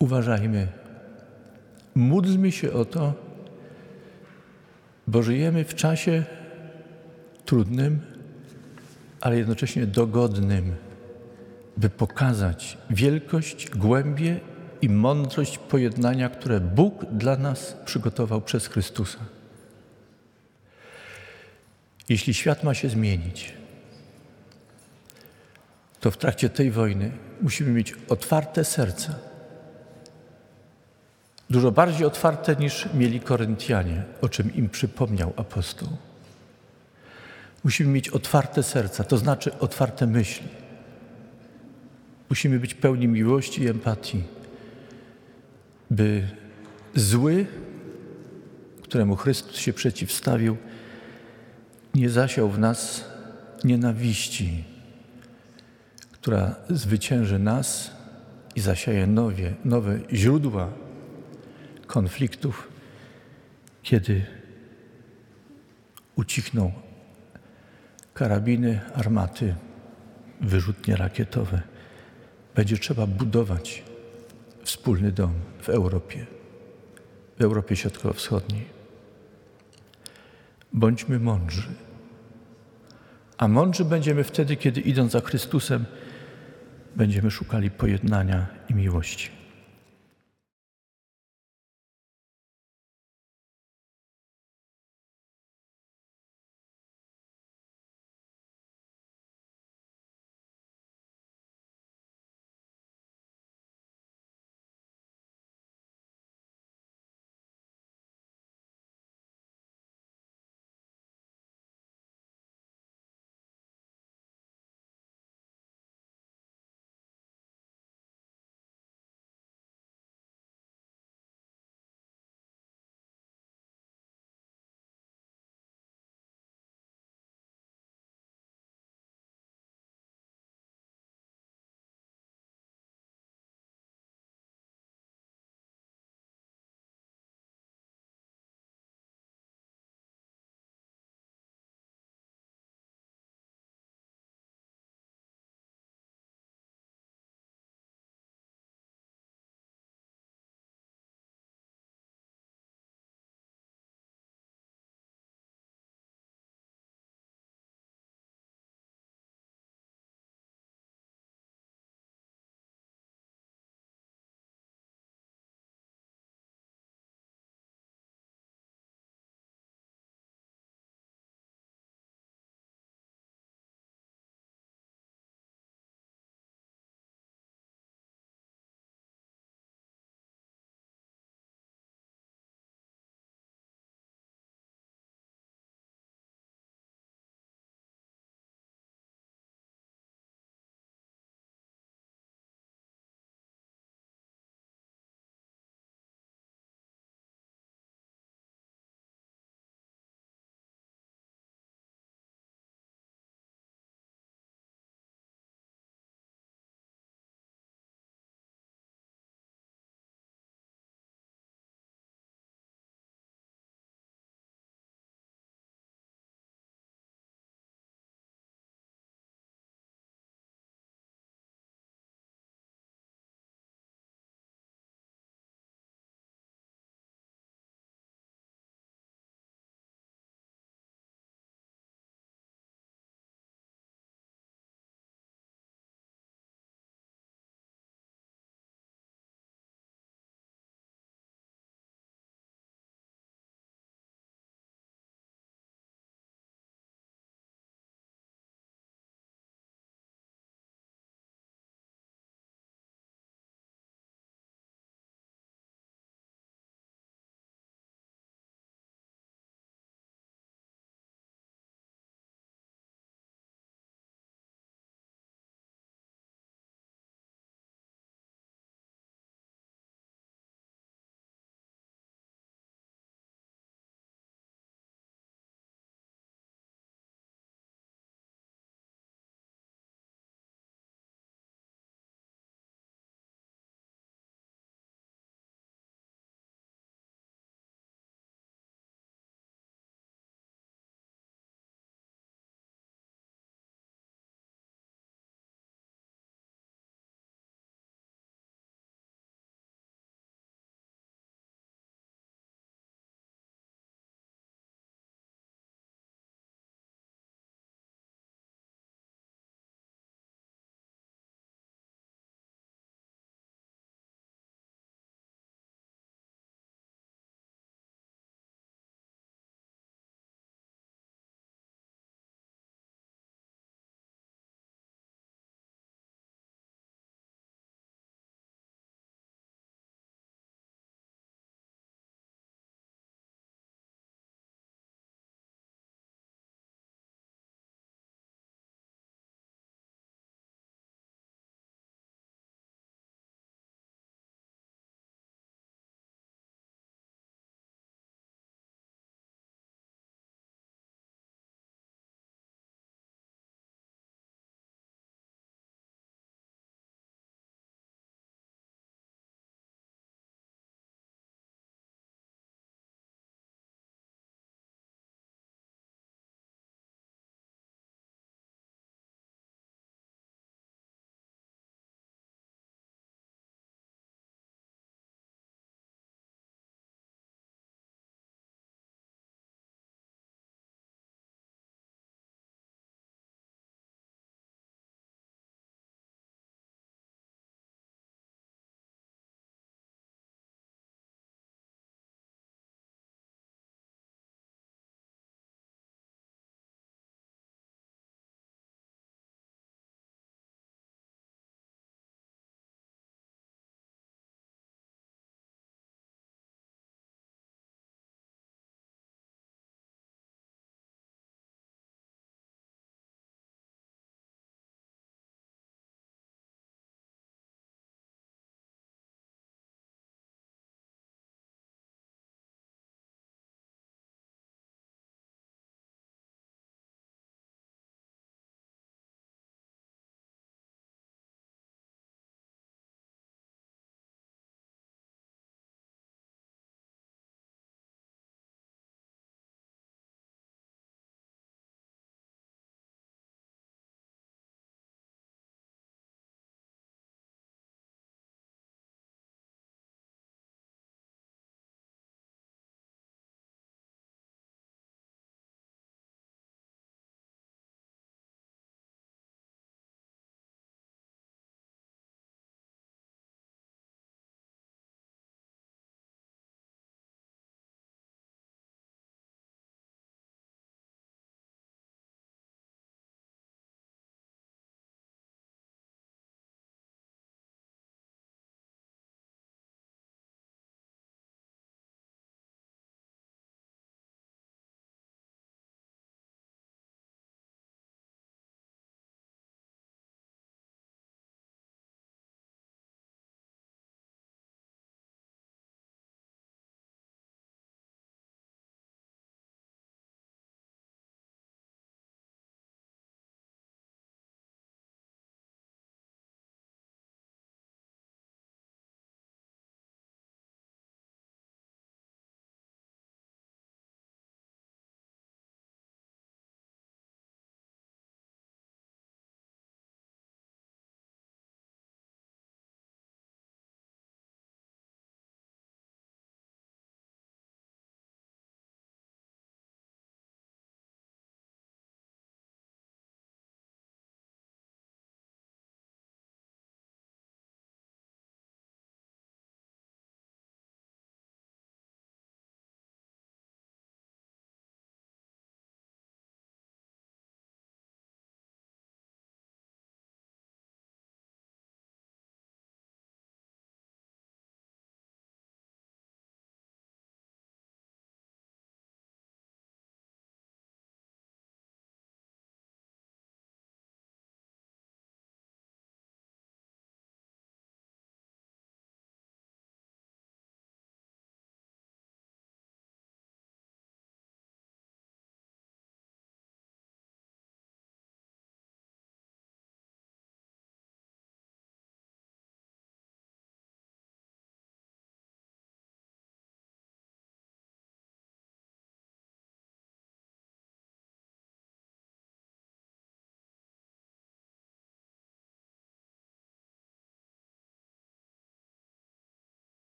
Uważajmy. Módlmy się o to, bo żyjemy w czasie trudnym, ale jednocześnie dogodnym, by pokazać wielkość, głębię i mądrość pojednania, które Bóg dla nas przygotował przez Chrystusa. Jeśli świat ma się zmienić, to w trakcie tej wojny musimy mieć otwarte serca. Dużo bardziej otwarte niż mieli Koryntianie, o czym im przypomniał apostoł. Musimy mieć otwarte serca, to znaczy otwarte myśli. Musimy być pełni miłości i empatii, by zły, któremu Chrystus się przeciwstawił, nie zasiał w nas nienawiści, która zwycięży nas i zasieje nowe, nowe źródła konfliktów, kiedy ucichną karabiny, armaty, wyrzutnie rakietowe. Będzie trzeba budować wspólny dom w Europie, w Europie Środkowo-Wschodniej. Bądźmy mądrzy. A mądrzy będziemy wtedy, kiedy idąc za Chrystusem, będziemy szukali pojednania i miłości.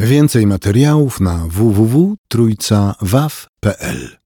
Więcej materiałów na www.trójcawaw.pl